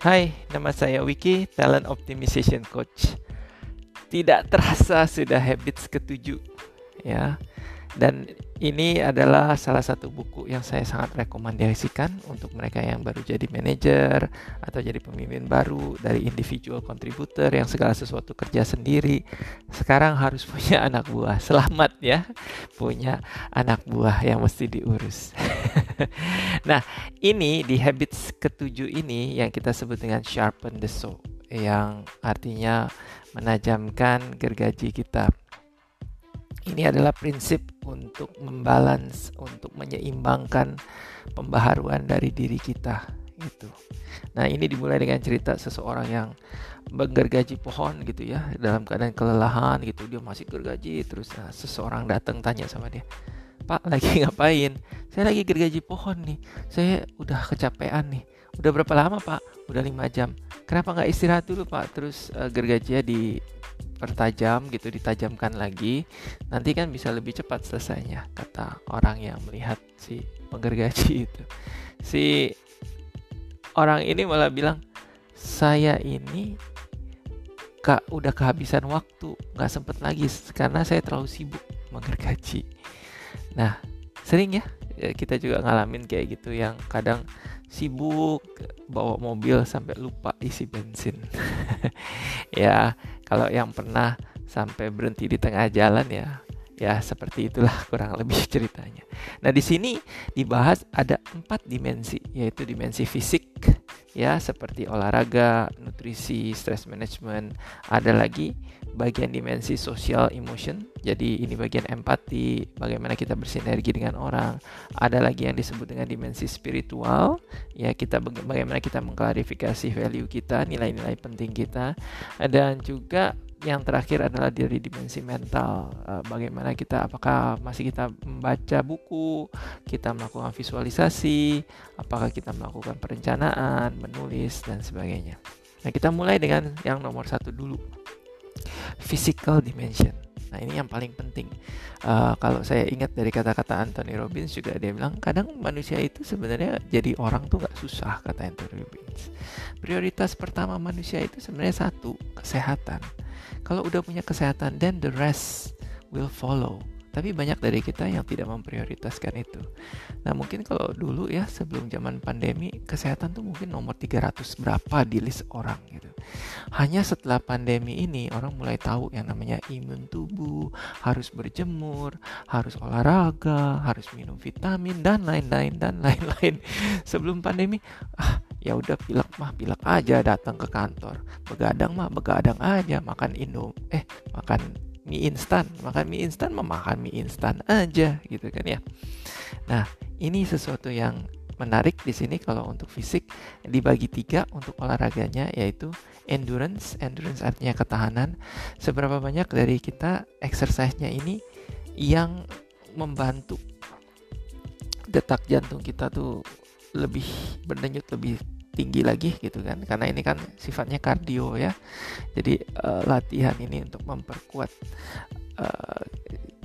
Hai, nama saya Wiki, Talent Optimization Coach. Tidak terasa sudah habits ketujuh, ya. Dan ini adalah salah satu buku yang saya sangat rekomendasikan untuk mereka yang baru jadi manajer atau jadi pemimpin baru dari individual contributor yang segala sesuatu kerja sendiri. Sekarang harus punya anak buah. Selamat ya, punya anak buah yang mesti diurus. nah, ini di habits ketujuh ini yang kita sebut dengan sharpen the saw yang artinya menajamkan gergaji kita ini adalah prinsip untuk membalance, untuk menyeimbangkan pembaharuan dari diri kita gitu. Nah, ini dimulai dengan cerita seseorang yang menggergaji pohon gitu ya, dalam keadaan kelelahan gitu, dia masih gergaji terus nah, seseorang datang tanya sama dia, "Pak, lagi ngapain?" "Saya lagi gergaji pohon nih. Saya udah kecapean nih." "Udah berapa lama, Pak?" "Udah lima jam." "Kenapa nggak istirahat dulu, Pak?" Terus uh, gergajinya di pertajam gitu ditajamkan lagi nanti kan bisa lebih cepat selesainya kata orang yang melihat si penggergaji itu. Si orang ini malah bilang saya ini kak udah kehabisan waktu nggak sempet lagi karena saya terlalu sibuk menggergaji nah sering ya kita juga ngalamin kayak gitu yang kadang sibuk bawa mobil sampai lupa isi bensin. Ya kalau yang pernah sampai berhenti di tengah jalan ya ya seperti itulah kurang lebih ceritanya. Nah di sini dibahas ada empat dimensi yaitu dimensi fisik ya seperti olahraga nutrisi stress management ada lagi bagian dimensi sosial emotion. Jadi ini bagian empati, bagaimana kita bersinergi dengan orang. Ada lagi yang disebut dengan dimensi spiritual, ya kita bagaimana kita mengklarifikasi value kita, nilai-nilai penting kita. Dan juga yang terakhir adalah dari dimensi mental. Eh, bagaimana kita apakah masih kita membaca buku, kita melakukan visualisasi, apakah kita melakukan perencanaan, menulis dan sebagainya. Nah, kita mulai dengan yang nomor satu dulu physical dimension. Nah ini yang paling penting. Uh, kalau saya ingat dari kata-kata Anthony Robbins juga dia bilang kadang manusia itu sebenarnya jadi orang tuh nggak susah kata Anthony Robbins. Prioritas pertama manusia itu sebenarnya satu kesehatan. Kalau udah punya kesehatan, then the rest will follow. Tapi banyak dari kita yang tidak memprioritaskan itu. Nah mungkin kalau dulu ya sebelum zaman pandemi kesehatan tuh mungkin nomor 300 berapa di list orang gitu. Hanya setelah pandemi ini orang mulai tahu yang namanya imun tubuh, harus berjemur, harus olahraga, harus minum vitamin dan lain-lain dan lain-lain. Sebelum pandemi ah ya udah pilek mah pilek aja datang ke kantor. Begadang mah begadang aja makan indom eh makan mie instan. Makan mie instan memakan mie instan aja gitu kan ya. Nah ini sesuatu yang menarik di sini kalau untuk fisik. Dibagi tiga untuk olahraganya yaitu endurance. Endurance artinya ketahanan. Seberapa banyak dari kita exercise-nya ini yang membantu detak jantung kita tuh lebih berdenyut lebih tinggi lagi gitu kan. Karena ini kan sifatnya kardio ya. Jadi uh, latihan ini untuk memperkuat uh,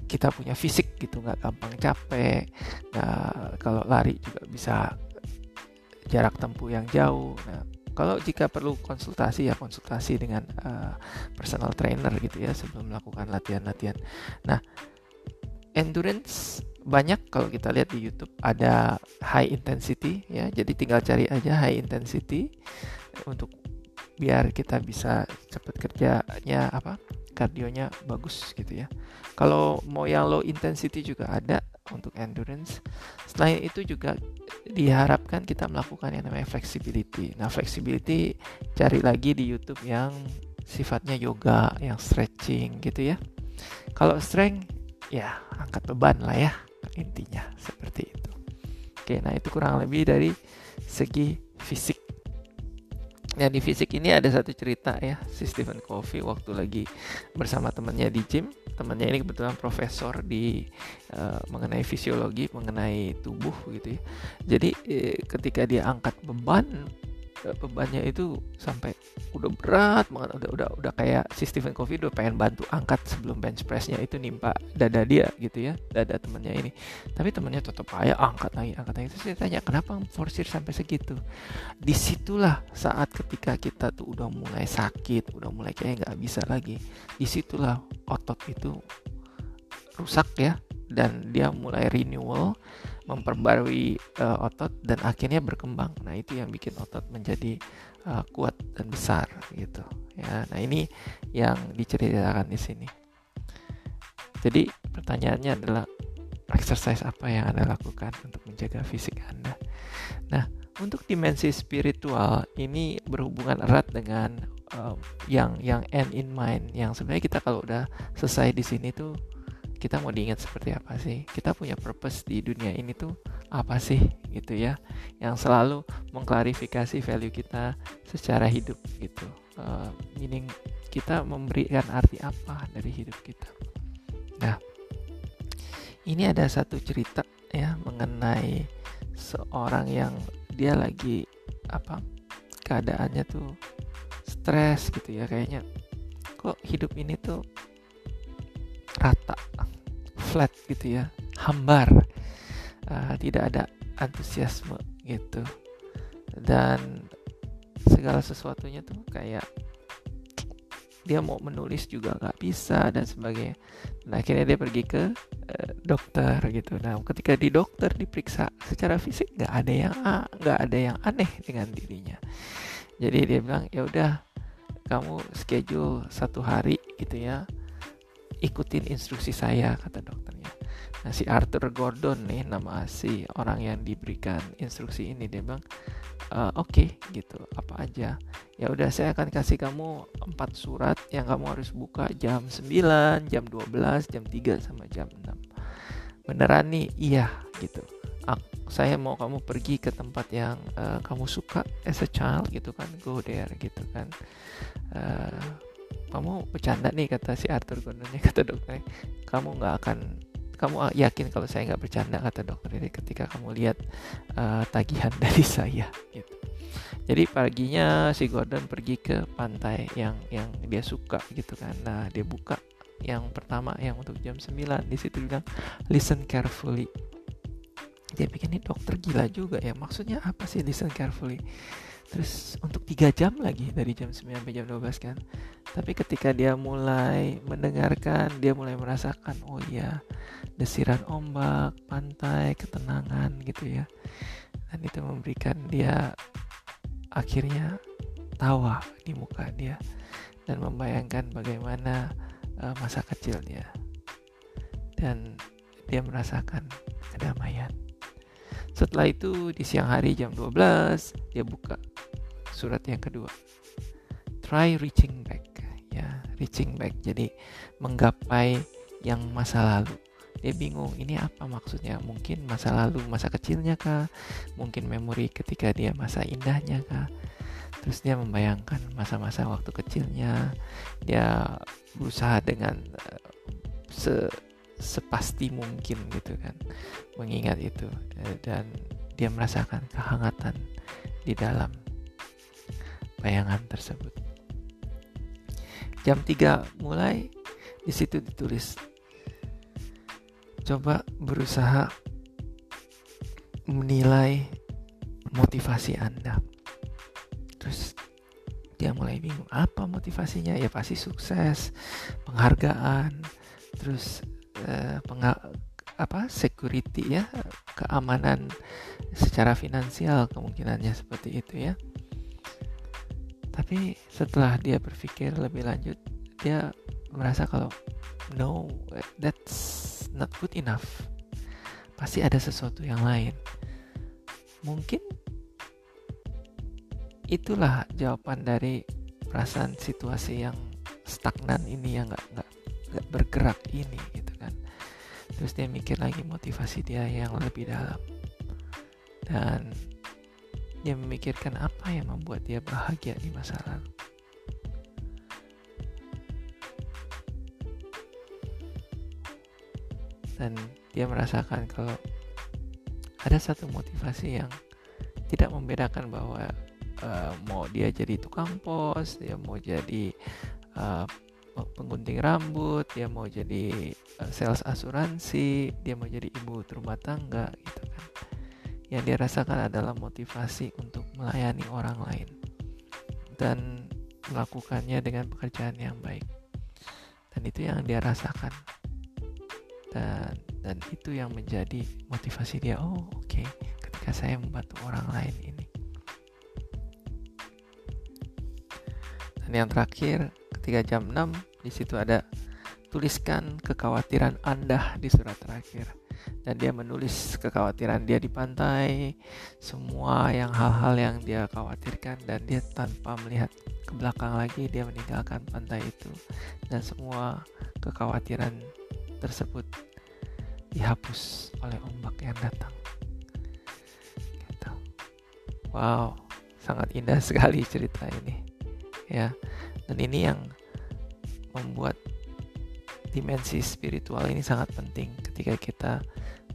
kita punya fisik gitu. Nggak gampang capek. Nah kalau lari juga bisa jarak tempuh yang jauh. Nah kalau jika perlu konsultasi ya konsultasi dengan uh, personal trainer gitu ya sebelum melakukan latihan-latihan. Nah endurance banyak kalau kita lihat di YouTube. Ada high intensity ya. Jadi tinggal cari aja high intensity untuk biar kita bisa cepat kerjanya apa kardionya bagus gitu ya. Kalau mau yang low intensity juga ada untuk endurance. Selain itu juga diharapkan kita melakukan yang namanya flexibility. Nah flexibility cari lagi di YouTube yang sifatnya yoga yang stretching gitu ya. Kalau strength ya angkat beban lah ya intinya seperti itu. Oke nah itu kurang lebih dari segi fisik. Nah di fisik ini ada satu cerita ya si Stephen Covey waktu lagi bersama temannya di gym. Temannya ini kebetulan profesor di uh, mengenai fisiologi mengenai tubuh gitu ya. Jadi eh, ketika dia angkat beban bebannya itu sampai udah berat banget. Udah udah udah kayak si Stephen Covey udah pengen bantu angkat sebelum bench pressnya itu nimpa dada dia gitu ya dada temennya ini. Tapi temennya tetap aja angkat lagi angkat lagi. Terus saya tanya kenapa forsir sampai segitu? Di situlah saat ketika kita tuh udah mulai sakit udah mulai kayak nggak bisa lagi di situlah otot itu rusak ya. Dan dia mulai renewal memperbarui uh, otot dan akhirnya berkembang. Nah, itu yang bikin otot menjadi uh, kuat dan besar gitu. Ya. Nah, ini yang diceritakan di sini. Jadi, pertanyaannya adalah exercise apa yang Anda lakukan untuk menjaga fisik Anda? Nah, untuk dimensi spiritual ini berhubungan erat dengan uh, yang yang end in mind yang sebenarnya kita kalau udah selesai di sini tuh kita mau diingat seperti apa sih? Kita punya purpose di dunia ini tuh apa sih? Gitu ya. Yang selalu mengklarifikasi value kita secara hidup gitu. Uh, meaning kita memberikan arti apa dari hidup kita. Nah ini ada satu cerita ya mengenai seorang yang dia lagi apa keadaannya tuh stres gitu ya kayaknya. Kok hidup ini tuh rata flat gitu ya hambar uh, tidak ada antusiasme gitu dan segala sesuatunya tuh kayak dia mau menulis juga nggak bisa dan sebagainya. Nah akhirnya dia pergi ke uh, dokter gitu. Nah ketika di dokter diperiksa secara fisik nggak ada yang nggak ada yang aneh dengan dirinya. Jadi dia bilang ya udah kamu schedule satu hari gitu ya ikutin instruksi saya kata dokternya. Nah si Arthur Gordon nih nama si orang yang diberikan instruksi ini dia bilang e, oke okay, gitu apa aja. Ya udah saya akan kasih kamu empat surat yang kamu harus buka jam 9 jam 12 jam 3 sama jam 6 beneran nih? Iya gitu. Aku, saya mau kamu pergi ke tempat yang uh, kamu suka as a child gitu kan go there gitu kan. Uh, kamu bercanda nih kata si Arthur Gordonnya kata dokter. Kamu nggak akan kamu yakin kalau saya nggak bercanda kata dokter ini ketika kamu lihat uh, tagihan dari saya gitu. Jadi paginya si Gordon pergi ke pantai yang yang dia suka gitu kan. Nah dia buka yang pertama yang untuk jam 9 di situ bilang listen carefully. Dia pikir ini dokter gila juga ya. Maksudnya apa sih listen carefully terus untuk tiga jam lagi dari jam 9 sampai jam 12 kan. Tapi ketika dia mulai mendengarkan dia mulai merasakan oh iya desiran ombak pantai ketenangan gitu ya. Dan itu memberikan dia akhirnya tawa di muka dia dan membayangkan bagaimana uh, masa kecilnya. Dan dia merasakan kedamaian setelah itu di siang hari jam 12 dia buka surat yang kedua. Try reaching back ya, reaching back. Jadi menggapai yang masa lalu. Dia bingung ini apa maksudnya? Mungkin masa lalu, masa kecilnya kah? Mungkin memori ketika dia masa indahnya kah? Terus dia membayangkan masa-masa waktu kecilnya. Dia berusaha dengan uh, se sepasti mungkin gitu kan mengingat itu dan dia merasakan kehangatan di dalam bayangan tersebut. Jam 3 mulai di situ ditulis coba berusaha menilai motivasi Anda. Terus dia mulai bingung apa motivasinya ya pasti sukses, penghargaan, terus Eh, apa security ya keamanan secara finansial kemungkinannya seperti itu ya. Tapi setelah dia berpikir lebih lanjut dia merasa kalau no that's not good enough. Pasti ada sesuatu yang lain. Mungkin itulah jawaban dari perasaan situasi yang stagnan ini yang nggak nggak bergerak ini gitu terus dia mikir lagi motivasi dia yang lebih dalam. Dan dia memikirkan apa yang membuat dia bahagia di masa lalu. Dan dia merasakan kalau ada satu motivasi yang tidak membedakan bahwa uh, mau dia jadi tukang pos dia mau jadi uh, penggunting rambut, dia mau jadi sales asuransi, dia mau jadi ibu rumah tangga gitu kan. Yang dia rasakan adalah motivasi untuk melayani orang lain dan melakukannya dengan pekerjaan yang baik. Dan itu yang dia rasakan. Dan dan itu yang menjadi motivasi dia. Oh, oke. Okay. Ketika saya membantu orang lain ini. Dan yang terakhir, ketika jam 6 di situ ada tuliskan kekhawatiran Anda di surat terakhir. Dan dia menulis kekhawatiran dia di pantai semua yang hal-hal yang dia khawatirkan dan dia tanpa melihat ke belakang lagi dia meninggalkan pantai itu. Dan semua kekhawatiran tersebut dihapus oleh ombak yang datang. Gitu. wow sangat indah sekali cerita ini ya. Dan ini yang membuat dimensi spiritual ini sangat penting ketika kita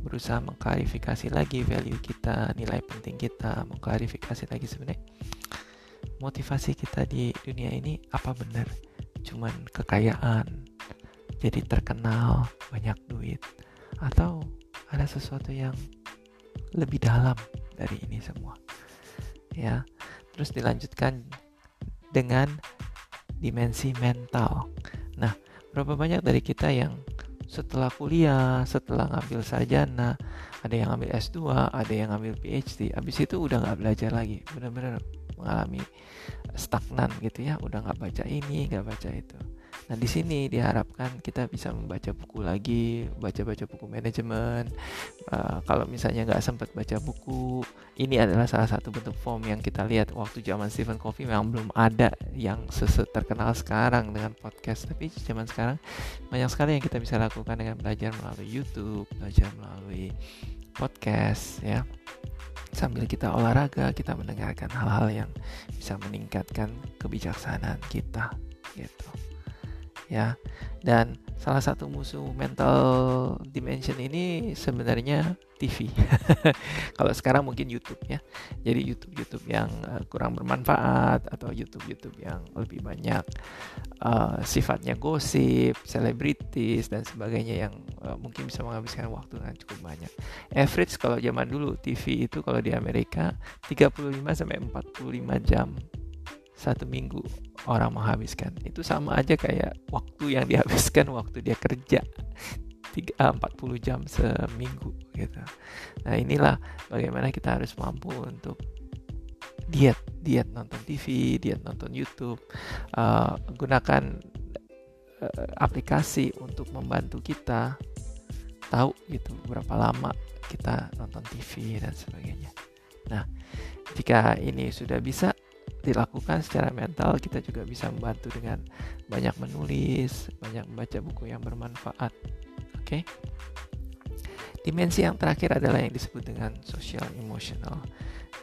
berusaha mengklarifikasi lagi value kita, nilai penting kita, mengklarifikasi lagi sebenarnya motivasi kita di dunia ini apa benar? Cuman kekayaan, jadi terkenal, banyak duit, atau ada sesuatu yang lebih dalam dari ini semua. Ya, terus dilanjutkan dengan dimensi mental. Berapa banyak dari kita yang setelah kuliah, setelah ngambil sarjana, ada yang ngambil S2, ada yang ngambil PhD, habis itu udah nggak belajar lagi, benar-benar mengalami stagnan gitu ya, udah nggak baca ini, nggak baca itu. Nah di sini diharapkan kita bisa membaca buku lagi, baca-baca buku manajemen. Uh, kalau misalnya nggak sempat baca buku, ini adalah salah satu bentuk form yang kita lihat waktu zaman Stephen Covey memang belum ada yang terkenal sekarang dengan podcast. Tapi zaman sekarang banyak sekali yang kita bisa lakukan dengan belajar melalui YouTube, belajar melalui podcast, ya sambil kita olahraga kita mendengarkan hal-hal yang bisa meningkatkan kebijaksanaan kita gitu ya. Dan salah satu musuh mental dimension ini sebenarnya TV kalau sekarang mungkin YouTube ya. Jadi YouTube YouTube yang uh, kurang bermanfaat atau YouTube YouTube yang lebih banyak uh, sifatnya gosip selebritis dan sebagainya yang uh, mungkin bisa menghabiskan waktu dengan cukup banyak. Average kalau zaman dulu TV itu kalau di Amerika 35 sampai 45 jam satu minggu orang menghabiskan itu sama aja kayak waktu yang dihabiskan waktu dia kerja 40 ah, jam seminggu gitu. Nah inilah bagaimana kita harus mampu untuk diet, diet nonton TV, diet nonton YouTube, uh, gunakan uh, aplikasi untuk membantu kita tahu gitu berapa lama kita nonton TV dan sebagainya. Nah, jika ini sudah bisa dilakukan secara mental kita juga bisa membantu dengan banyak menulis banyak membaca buku yang bermanfaat. Oke? Dimensi yang terakhir adalah yang disebut dengan social emotional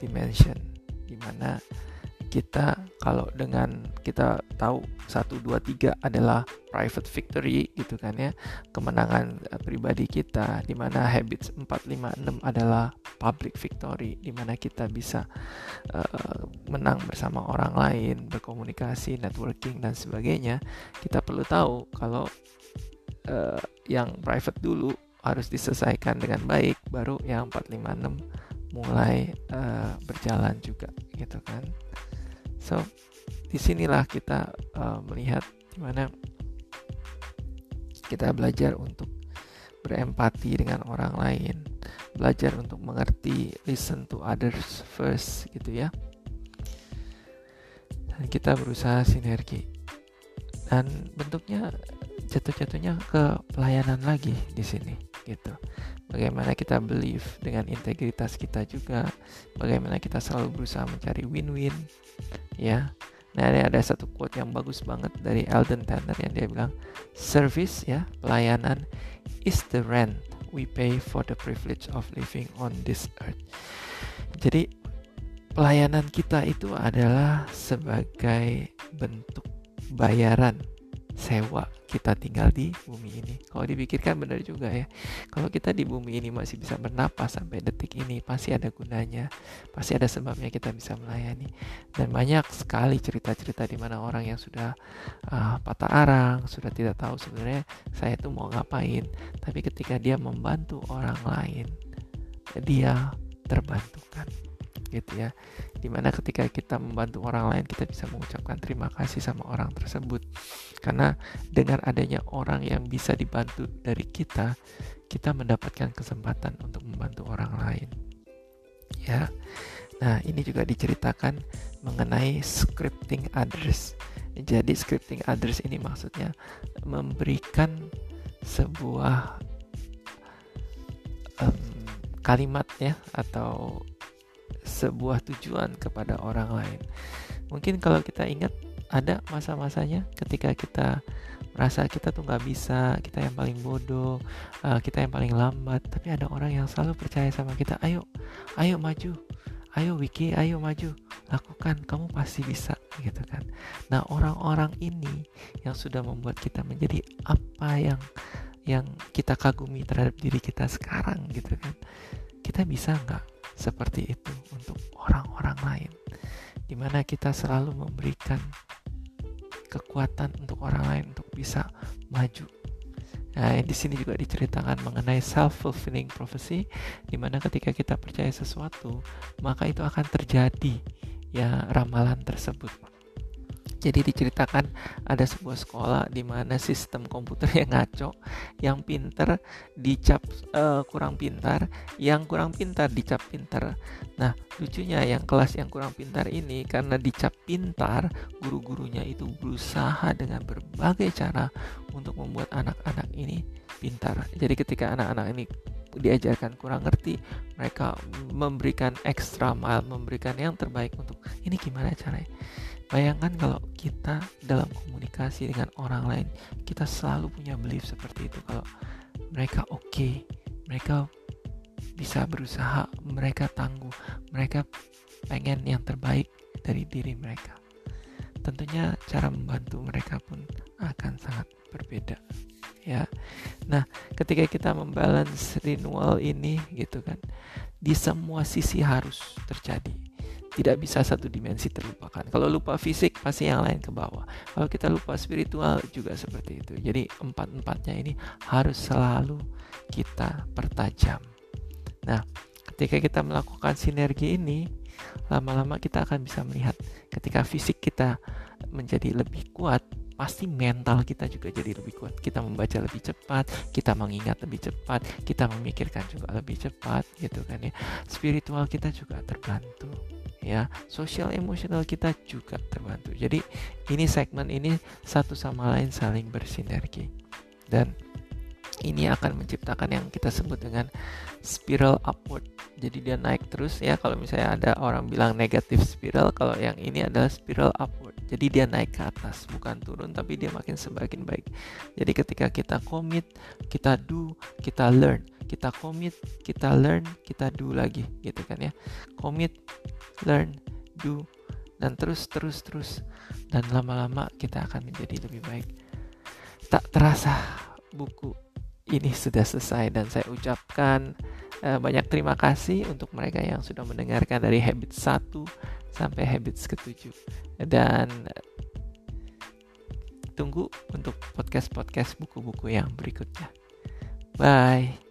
dimension di mana kita kalau dengan kita tahu 1 2 3 adalah private victory gitu kan ya. Kemenangan uh, pribadi kita di mana habits 4 5 6 adalah public victory di mana kita bisa uh, menang bersama orang lain berkomunikasi networking dan sebagainya. Kita perlu tahu kalau uh, yang private dulu harus diselesaikan dengan baik baru yang 4 5 6 mulai uh, berjalan juga gitu kan So, di sinilah kita uh, melihat gimana kita belajar untuk berempati dengan orang lain, belajar untuk mengerti, listen to others first, gitu ya. Dan kita berusaha sinergi. Dan bentuknya jatuh-jatuhnya ke pelayanan lagi di sini, gitu bagaimana kita believe dengan integritas kita juga bagaimana kita selalu berusaha mencari win-win ya. Nah ini ada satu quote yang bagus banget dari Alden Tanner yang dia bilang service ya pelayanan is the rent we pay for the privilege of living on this earth. Jadi pelayanan kita itu adalah sebagai bentuk bayaran sewa kita tinggal di bumi ini. Kalau dipikirkan benar juga ya. Kalau kita di bumi ini masih bisa bernapas sampai detik ini, pasti ada gunanya. Pasti ada sebabnya kita bisa melayani. Dan banyak sekali cerita-cerita di mana orang yang sudah uh, patah arang, sudah tidak tahu sebenarnya saya itu mau ngapain. Tapi ketika dia membantu orang lain, dia terbantukan gitu ya. Di mana ketika kita membantu orang lain kita bisa mengucapkan terima kasih sama orang tersebut. Karena dengan adanya orang yang bisa dibantu dari kita kita mendapatkan kesempatan untuk membantu orang lain. Ya. Nah ini juga diceritakan mengenai scripting others. Jadi scripting others ini maksudnya memberikan sebuah um, kalimat ya atau sebuah tujuan kepada orang lain. Mungkin kalau kita ingat ada masa-masanya ketika kita merasa kita tuh nggak bisa, kita yang paling bodoh, uh, kita yang paling lambat, tapi ada orang yang selalu percaya sama kita, ayo, ayo maju, ayo Wiki, ayo maju, lakukan, kamu pasti bisa, gitu kan. Nah orang-orang ini yang sudah membuat kita menjadi apa yang yang kita kagumi terhadap diri kita sekarang, gitu kan. Kita bisa nggak seperti itu untuk orang-orang lain di mana kita selalu memberikan kekuatan untuk orang lain untuk bisa maju Nah, di sini juga diceritakan mengenai self-fulfilling prophecy, di mana ketika kita percaya sesuatu, maka itu akan terjadi ya ramalan tersebut. Jadi diceritakan ada sebuah sekolah di mana sistem komputer yang ngaco, yang pinter dicap uh, kurang pintar, yang kurang pintar dicap pintar. Nah, lucunya yang kelas yang kurang pintar ini karena dicap pintar, guru-gurunya itu berusaha dengan berbagai cara untuk membuat anak-anak ini pintar. Jadi ketika anak-anak ini diajarkan kurang ngerti, mereka memberikan ekstra mile, memberikan yang terbaik untuk ini gimana caranya Bayangkan kalau kita dalam komunikasi dengan orang lain, kita selalu punya belief seperti itu. Kalau mereka oke, okay, mereka bisa berusaha, mereka tangguh, mereka pengen yang terbaik dari diri mereka. Tentunya cara membantu mereka pun akan sangat berbeda. Ya, nah ketika kita membalance renewal ini gitu kan, di semua sisi harus terjadi tidak bisa satu dimensi terlupakan. Kalau lupa fisik pasti yang lain ke bawah. Kalau kita lupa spiritual juga seperti itu. Jadi empat-empatnya ini harus selalu kita pertajam. Nah, ketika kita melakukan sinergi ini, lama-lama kita akan bisa melihat ketika fisik kita menjadi lebih kuat, pasti mental kita juga jadi lebih kuat. Kita membaca lebih cepat, kita mengingat lebih cepat, kita memikirkan juga lebih cepat gitu kan ya. Spiritual kita juga terbantu ya sosial emosional kita juga terbantu jadi ini segmen ini satu sama lain saling bersinergi dan ini akan menciptakan yang kita sebut dengan spiral upward. Jadi dia naik terus ya. Kalau misalnya ada orang bilang negatif spiral, kalau yang ini adalah spiral upward. Jadi dia naik ke atas, bukan turun, tapi dia makin semakin baik. Jadi ketika kita commit, kita do, kita learn kita commit, kita learn, kita do lagi gitu kan ya. Commit, learn, do dan terus terus terus dan lama-lama kita akan menjadi lebih baik. Tak terasa buku ini sudah selesai dan saya ucapkan uh, banyak terima kasih untuk mereka yang sudah mendengarkan dari habit 1 sampai habits ke-7 dan tunggu untuk podcast-podcast buku-buku yang berikutnya. Bye.